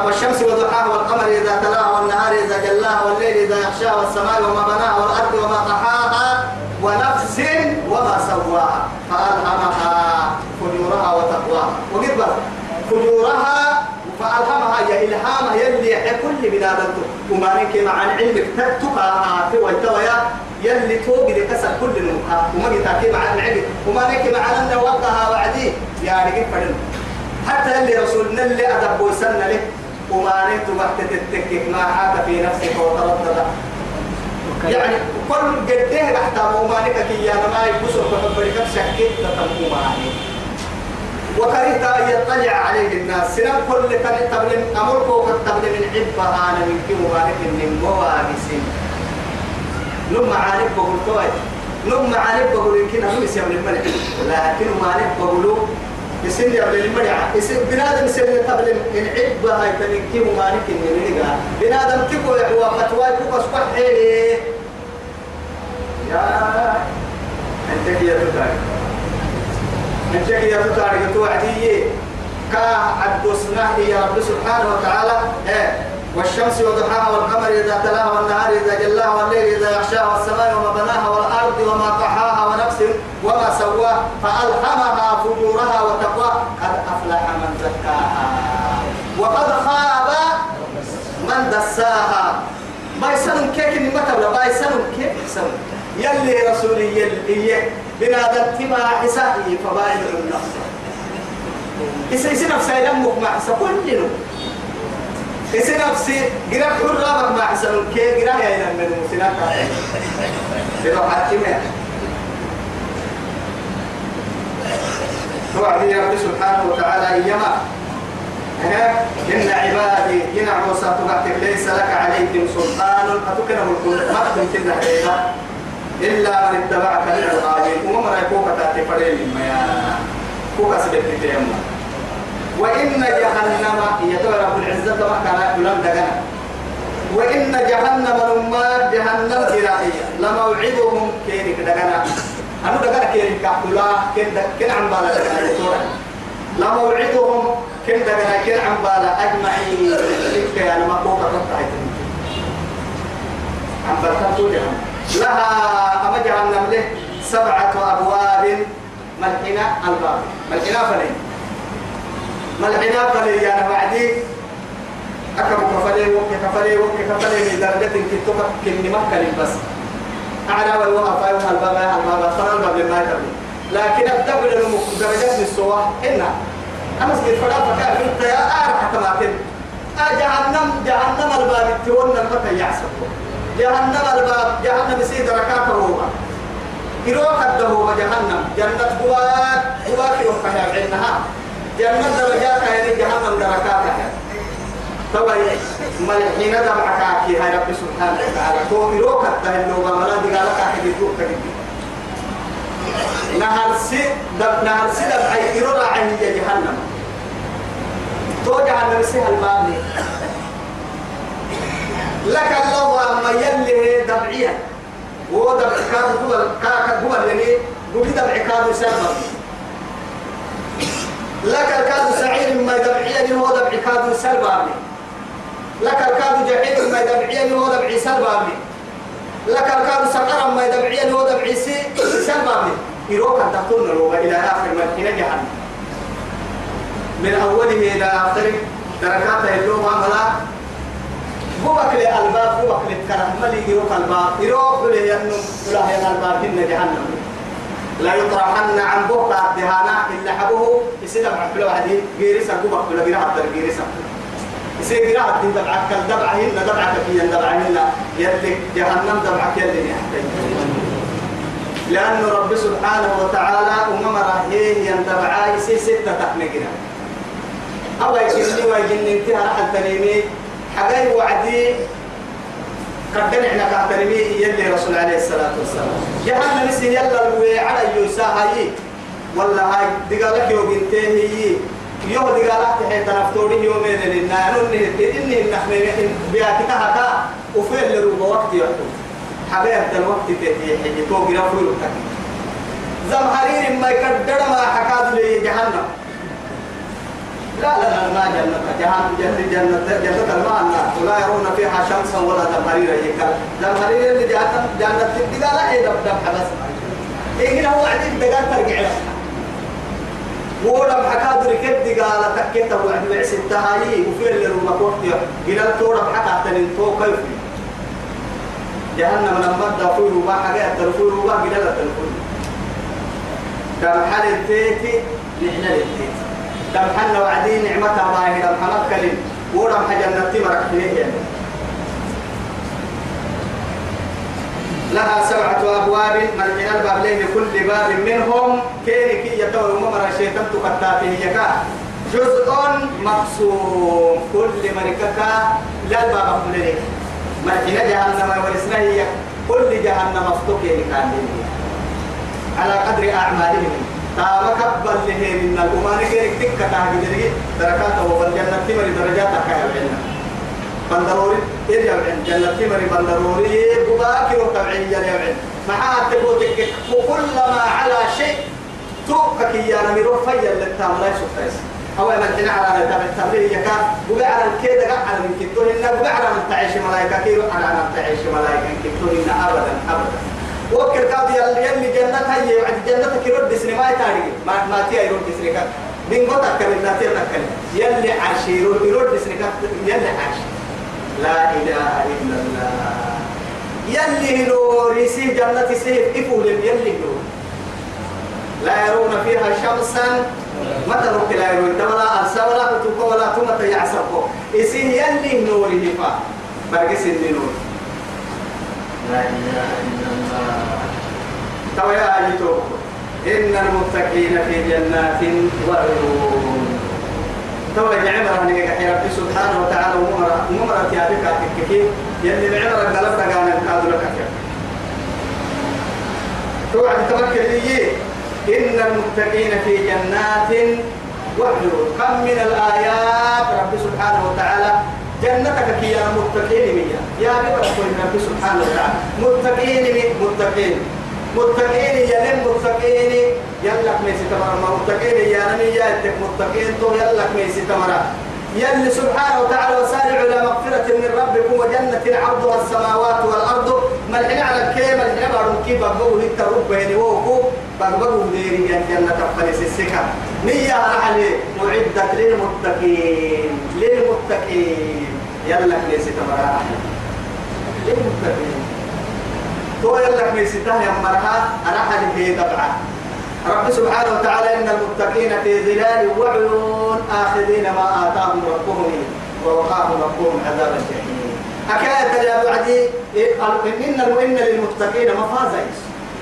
والشمس وضحاها والقمر إذا تلاها والنهار إذا جلاها والليل إذا يغشاها والسماء وما بناها والأرض وما طحاها ونفس وما سواها. فألهمها فجورها وتقواها. وقد فجورها فألهمها يا إلهامها يلي كل بنادمته وما نك مع علمك تتقى في ويتويا. يلي توقي لكسر كل نوها وما جتاكي مع العلم. وما نك مع أن وقها وعدي. يا رجل فدن. حتى اللي رسولنا اللي أدب ويسن له وما نك تبحت تتكك ما حاك في نفسك وتردد. يعني كل قديه تحت مومانك كي يا ما يبصر فحب لك شكيت تتموماني وكرهت أن يطلع عليه الناس. سنم كل كان تبلم أمرك وكتبل من عبها أنا من كي مبارك من موابس نم عارف بقول توي. نم عارف بقول يمكن هم يسمى الملك لكن ما عارف بقولوا يسن يا بني المريعة يسن بنادم يسن تبلم من عبها يتمن كي مبارك من نيجا بنادم تكو يحوى فتوى كو أصبح حيلي يا أنت كي يتوتاري أنت كي يتوتاري توعدي كا عدوسنا يا رب سبحانه وتعالى. إيه والشمس وضحاها والقمر إذا تلاها والنهار إذا جلاها والليل إذا يغشاها والسماء وما بناها والأرض وما طحاها ونفس وما سواها فألهمها فجورها وتقواها قد أفلح من زكاها وقد خاب من دساها. بايسن كيك متى بايسن كيك سن يلي رسولي يلي بنادم تما حسائي فباين النفس. إذا نفسي لمك مع كل نوم إسي نفسي قرأ حرابك ما حسن كي قرأ يا إلى من المسلمات لو حاكمها توعد يا رب سبحانه وتعالى إيما إن عبادي ينع موسى تبعتك ليس لك عليهم سلطان. أتكنه الكل. ما تمكن عليها إلا من اتبعك من الغاوين وما رأيكوك تأتي فريم يا كوكا سبت تيمم وإن جهنم يدعو رب العزة ما كان يلم دغنا وإن جهنم لما جهنم كراهية لموعدهم كينك دغنا أنا دغنا كينك كين كين عم بالا دغنا لموعدهم كين دغنا كين عم بالا أجمعين. لك أنا ما كوكا تطعت عم بتطول لها أما جهنم له سبعة أبواب ملحنا الباب. ملحنا فلي. ملحنا فلي يعني بعدي أكم كفلي وك كفلي وك كفلي من درجة كتوك كني مكة بس أعلى والوقف أيها الباب الباب ترى الباب لما يتبني لكن أبدأ درجات السواء إنها أنا. سكت فلا فكان في الطيار أعرف حتى ما كنت. جهنم جهنم الباب تقول المكة يحسب جهنم الباب جهنم سيد ركاته هو يروح الدهو جهنم. جنة هواك هواك يوقع عندها جنة درجات يعني جهنم دركاتها. طبعا ملحين دمعك هاي رب سبحانه وتعالى. تو يروح الدهو وملا دي قالك أحد يدوك كده نهر سي دب نهر سي دب عي يرى عن جهنم. تو جهنم سي الباب لك الله أما يلي دبعيا هو دبع كاد هو كاد هو يعني قولي دبع كاد سبب لك الكاد سعير ما دبعيا هو دبع كاد سبب لك الكاد جحيم ما دبعيا هو دبع سبب لك الكاد سقر ما دبعيا هو دبع سي سبب يروك أن تكون الروما إلى آخر من حين جهنم. من أوله إلى آخره. دركات اللغة ملا بوبك الباب بوبك للكرم ملي يروك الباب يروك له ينم ولا هي الباب إن جهنم. لا يطرحن عن بوك الدهانا إلا حبوه. يصير مع كل واحد. جيرس بوبك ولا جيرس عبد الجيرس يصير جيرس عبد دبعك الدبعة هنا دبعك في الدبعة هنا. يلي جهنم دبعك يلي يحتاج. لأن رب سبحانه وتعالى أمم رهيه ينتبعا يسي ستة تحنقنا الله يجنني ويجنني انتهى رحل تنيمي. حقاي وعدي قدن إحنا كهتنمي يلي رسول عليه الصلاة والسلام. جهنم نسي يلا الوي على يوسا هاي؟ ولا هاي دقالك يو بنتين هي يوم دقالك تحي تنفتوري يومين لنا. ننه إني نحن بياتك هكا وفيه لربا وقت يحكم. حبيب الوقت تتي حي تو غير فول تك زمهرير ما يقدر ما حكاد لي جهنم. لا لا ما جنة جهنم جنة جنة جنة الماء لا يرون فيها شمسا ولا زمهرير يكل زمهرير اللي جهنم جنة تبقى لا إيه دب دب حبس إيه هو عديد دقال ترجع له ورم حكاد ركب دقال تكيت وعد وعسنتها هي وفي اللي روما كوحتي قلال تورم حكا تنين كيف جهنم لما دفور وما حاجة التلفون وما قلنا التلفون كم حال التيتي نحن التيتي كم حنا وعدين نعمتها باهي لم حنا كلم. ورم حاجة نتي مرك فيه لها سبعة أبواب من الباب لين كل باب منهم. كين كي يتوى ممر الشيطان تقطع فيه يكا. جزء مقسوم. كل مركك لا الباب أقول مرحنا جهنم ورسنا هي كل جهنم مفتوح كان على قدر أعمالهم. تام كبل له من الأمان كيرك تك تاجي دري دركات والجنة تمر درجات كايا بيننا بندروري إرجع بين جنة تمر بندروري بباكر وتبعين يا بين ما حد تقولك وكلما على شيء توقك يا نمير فيا اللي تعمل سكتيس هو من تنا على تبع التبرير يكا بقى على الكيد على من كتور إن بقى على من تعيش ملايكة كيرو على من تعيش ملايكة كتور إن أبدا أبدا. وكر كاد يلي يلي جنة هي عند جنة كيرو دسني ما يتاري ما ما تيا يرو دسني كا بينغو تكلم لا تيا تكلم يلي عشيرو يرو دسني كا يلي عاش. لا إله إلا الله. يلي نور يسي جنة سيف إفول يلي نور لا يرون فيها شمسا. متى روك لا يروي تملا أنسى ولا كتوك ولا تمت يعصبه إسيه يلي نوره فا برقس النور تو يا أيتو إن المتقين في جنات وعيون. تو يا هنيك يا ربي سبحانه وتعالى ومرة ومرة يا بك كيف يلي بعمر قلبت قانا كادو لك توعد تمكن إيه؟ إن المتقين في جنات وعيون. كم من الآيات رب سبحانه وتعالى جنتك كي يا متقين ميا يا رب رب سبحانه وتعالى. متقين متقين. متقين يا لم متقين. يلك ميسي تمر متقين يا نمي يا متقين تو يلك ميسي تمر يلي سبحانه وتعالى وسارعوا إلى مغفرة من ربكم وجنة عرضها السماوات والأرض. ملحنا على الكيم ملحنا بارون كي بقبو هيك رب بيني ووكو بقبو ديري جنة فلس السكة نية علي معدة للمتقين. للمتقين. يلا كنيسة مرا للمتقين. تو يلا كنيسة يا مرها. أنا حالي هي دبعة رب سبحانه وتعالى إن المتقين في ظلال وعيون آخذين ما آتاهم ربهم ووقاهم ربهم عذاب الجحيم. أكاية يا بعدي إن إن للمتقين مفازا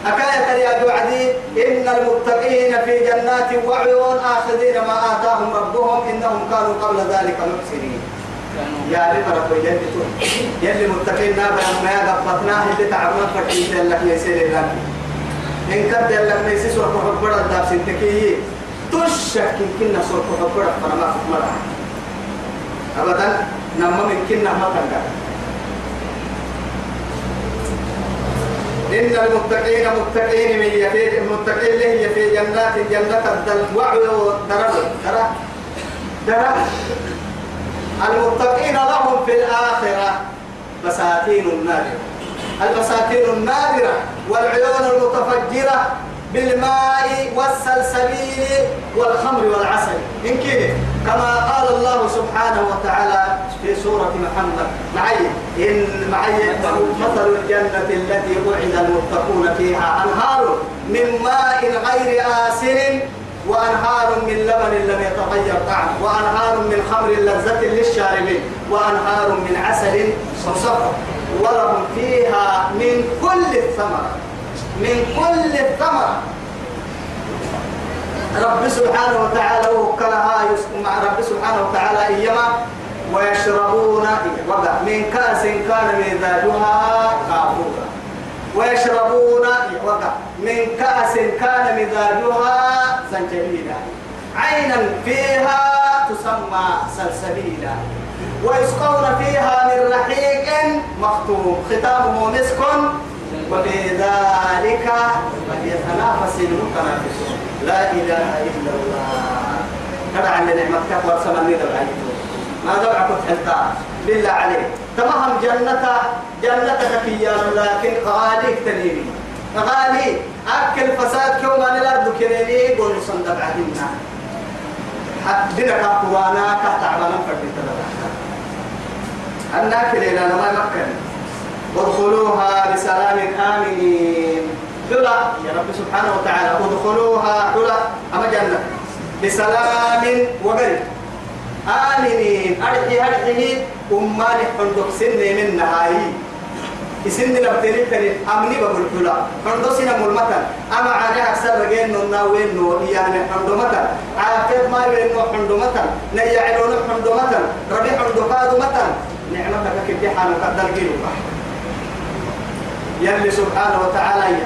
أكاية يا بعدي إن المتقين في جنات وعيون آخذين ما آتاهم ربهم إنهم كانوا قبل ذلك محسنين يا لي فرق ويجدتون يلي متقين نابا ما يقبطناه اللي تعبنا فكيت لك يسير لك إن كنت لك ميسي سورك حبرا داب سنتكي. تشك إن كنا سورك حبرا فما في مرة أبدا نما من كنا ما تنقل إن المتقين متقين من يفيد المتقين له في جنات جنة الدل وعي درب درب درب. المتقين لهم في الآخرة. بساتين النادرة البساتين النادرة والعيون المتفجرة بالماء والسلسبيل والخمر والعسل. إن كده؟ كما قال الله سبحانه وتعالى في سورة محمد. معي. إن معي مثل الجنة التي وعد المتقون فيها. أنهار من ماء غير آسن وأنهار من لبن لم يتغير طعمه وأنهار من خمر لذة للشاربين وأنهار من عسل مصفى. ولهم فيها من كل الثمرة. من كل الثمرة. رب سبحانه وتعالى وكلها مع رب سبحانه وتعالى إيما ويشربون وقع من كأس كان مزاجها كافورا ويشربون وقع من كأس كان مزاجها زنجبيلا. عينا فيها تسمى سلسبيلا. ويسقون فيها من رحيق مختوم ختامه مسك وفي ذلك فليتنافس المتنافسون. لا إله إلا الله. هذا عن نعمتك ورسمني ذا ما دعك حتى بالله عليك. تمام جنة جنتك يا لكن غاليك تنيني. غالي. أكل فساد كوما الأرض كنيني قول صندق عدنا دينك قوانا كتعبانا فردي الناكل إلى ما مكن ادخلوها بسلام آمنين. حلا يا رب سبحانه وتعالى ادخلوها حلا أما جنة. بسلام وقرب آمنين. أرحي أرحي. أماني حندق سن من نهاي. إسن نبتلي تري أمني بقول حلا حندق سن ملمتا أما عاني أكثر رجين نونا وين نو يعني حندق متا عافيت ما نو حندق متا نيعلون حندق متا ربي حندق متا نعمتك كبدي حالك قدر جيلك يلي سبحانه وتعالى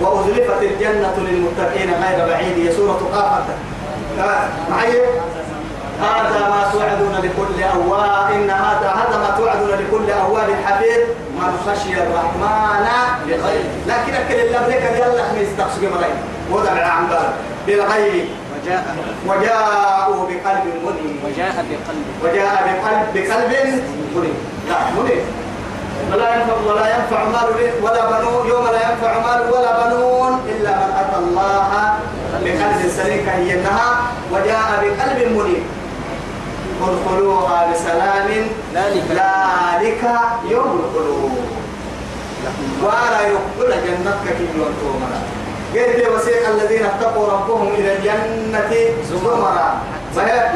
وأزلفت الجنة للمتقين غير بعيد. هي سورة قافة معي؟ هذا ما توعدون لكل أواب. إن هذا هذا ما توعدون لكل أواب حفيظ. من خشي الرحمن بغير لكن أكل الله بلك يلا خميس تقصي مرين وضع العنبر بالغيب. وجاء وجاءوا بقلب منيب. وجاء بقلب. وجاء بقلب بقلب منيب. لا منيب. ولا ينفع ولا ينفع مال ولا بنون يوم لا ينفع مال ولا بنون إلا من أتى الله بقلب سليم هي انها وجاء بقلب منيب. ادخلوها بسلام. ذلك. يوم الخلود ولا يقبل جنتك كي يوم قلت وسيق الذين اتقوا ربهم إلى الجنة زمرا.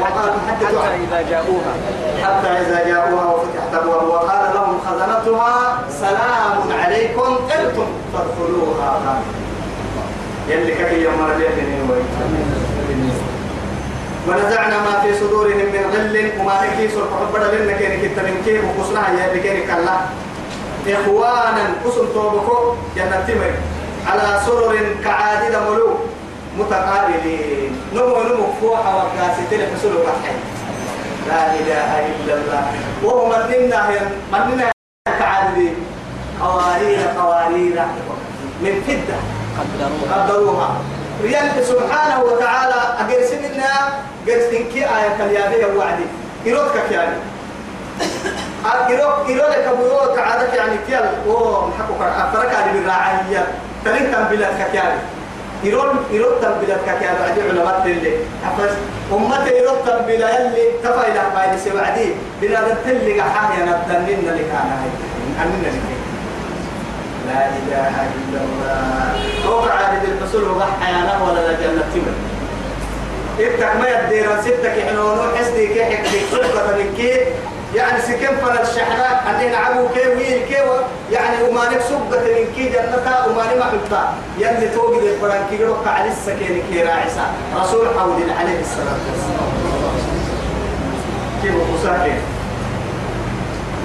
وقال حتى إذا جاءوها. حتى إذا جاءوها وفتحت أبواب وقال لهم خزنتها سلام عليكم. طبتم فادخلوها. يلي كفي يوم ونزعنا ما في صدورهم من غل. وما نكيس الحبر لنا كينك التمنكير وقصناها. يلي كينك الله إخوانا قسم توبكو. جنة تمر. على سرر كعادد ملوك متقابلين. نمو نمو فوحة وكاستين حسولوا الحين لا إله إلا الله. وهو مننا مننا كعادي قوارير قوارير. من فدة. قدروها. ريال سبحانه وتعالى أجرسنا قرسن كي آية اليابية وعدي. إيروتك يعني إيرو إيرو لك أبو تعالك يعني كيال. أوه محكو أفرك هذه بالراعية تلين تنبيلتك يعني إيرو إيرو تنبيلتك يعني بعد علماء اللي حفظ أمة إيرو تنبيلا يلي تفايلة ما يلي سوعدي بنادم تلي حاجة ندننا لك أنا أننا لك. لا إله إلا الله. فوق عابد الحصول وضح حيانا ولا لجنة تمر إبتك ما يدير ستك حنونو حسدي كي حكي سلطة من كي يعني سكن فلا الشحنة أني نعبو كي وين كي يعني ومانك سبة من كي جنتا وماني محبتا يلي توقد القرآن كي يروح على السكين كي راعسا رسول حول عليه الصلاة والسلام. كيف مساكين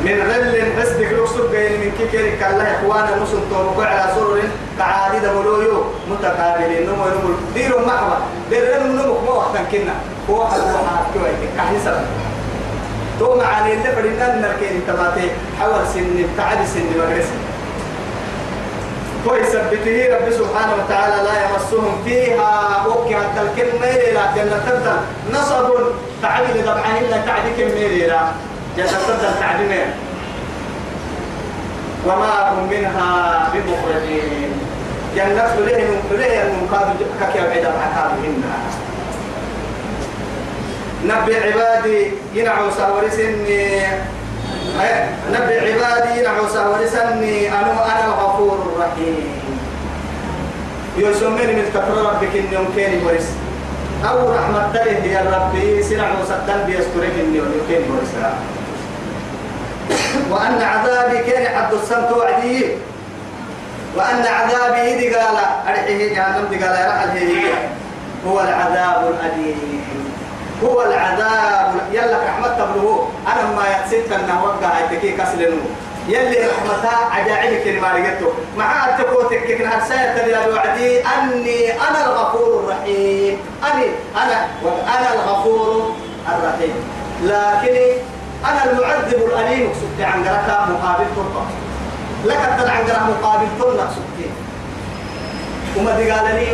من غل بس دكلوك سبقين من كيكير كالله إخوانا مسلم تومكو على سرر كعادي دمولويو متقابلين. نمو نمو ديروا محبا ديروا نمو مو وقتا كنا. هو حد وحاد كوي كحني سبب تو معاني اللي فرينا نركين تباتي. حول سن تعب سن مدرسة كويس ثبته رب سبحانه وتعالى لا يمسهم فيها. وكي حتى الكلمة لا جنة تبدل نصب. تعبي لدبعان إلا تعدي كلمة لا. جنة تبدل تعدمين وما هم منها بمخرجين. جنة فليه فليه المقابل كاكي بعيدا عن منها نبي عبادي ينعو ساورسني. نبي عبادي ينعو ساورسني. أنا أنا الغفور الرحيم يسميني من كفر ربك إني يمكن ورس. أو رحمة الله يا ربي سنعو سدن بيسترك إني يمكن ورس. وأن عذابي كان عبد السمت وعدي. وأن عذابي إذ قال أرحيه جهنم قال هي. هو العذاب الأليم. هو العذاب. يلا رحمة تبلغه. أنا ما يتسيت أنه وقع هيتكي كسلنو يلي رحمتها عجائب كلمة لقيته مع التقوتك كن هرساية تبلا وعدي أني أنا الغفور الرحيم. أني أنا أنا الغفور الرحيم. لكني أنا المعذب الأليم. سبتي عن قرأك مقابل ترطة لك عن قرأ مقابل ترطة سبتي وما دي قال لي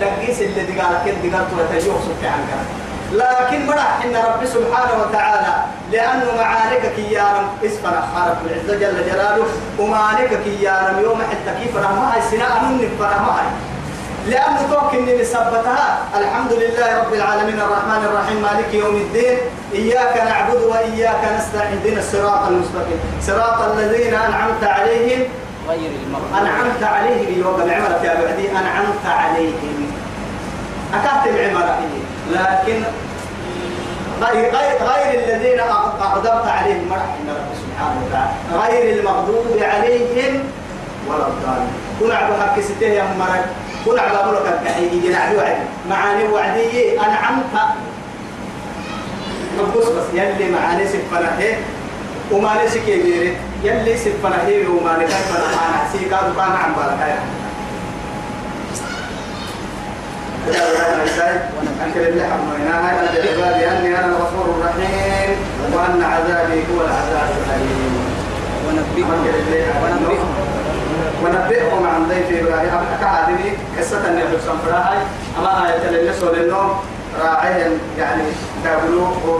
دقيس اللي دي قال كده دي قال ترطة سبتي عن قرأ لكن مرح إن رب سبحانه وتعالى لأنه معارك كيارم اسفنا خارق العزة جل جلاله ومعارك كيارم يوم حتى كيف رحمها السناء من فرحمها لأنه توك إني مثبتها الحمد لله رب العالمين الرحمن الرحيم مالك يوم الدين إياك نعبد وإياك نستعين اهدنا الصراط المستقيم. صراط الذين أنعمت عليهم غير المغضوب أنعمت عليهم يوم العمرة يا بعدي أنعمت عليهم. أكاتب العمرة لكن غير غير غير الذين أقدرت عليهم مرح من رب سبحانه وتعالى. غير المغضوب عليهم ولا الضالين. كل عبد حق سته يا مرك. كل أقول لك الكحيل يجي نعدي وعدي معاني وعدي أنعمت بس بس يلي معاني سفنا هي وما ليس كبير يلي سفنا هي وما لك فنا أنا سيكا كان عم بالك أنكر اللي حميناها أنا بعبادي أني أنا الغفور الرحيم وأن عذابي هو العذاب الأليم ونبئهم عن ضيف إبراهيم كعادني قصة أن يحب سنفراهاي أما آية اللي نسوا للنوم راعيهم يعني قابلوه هو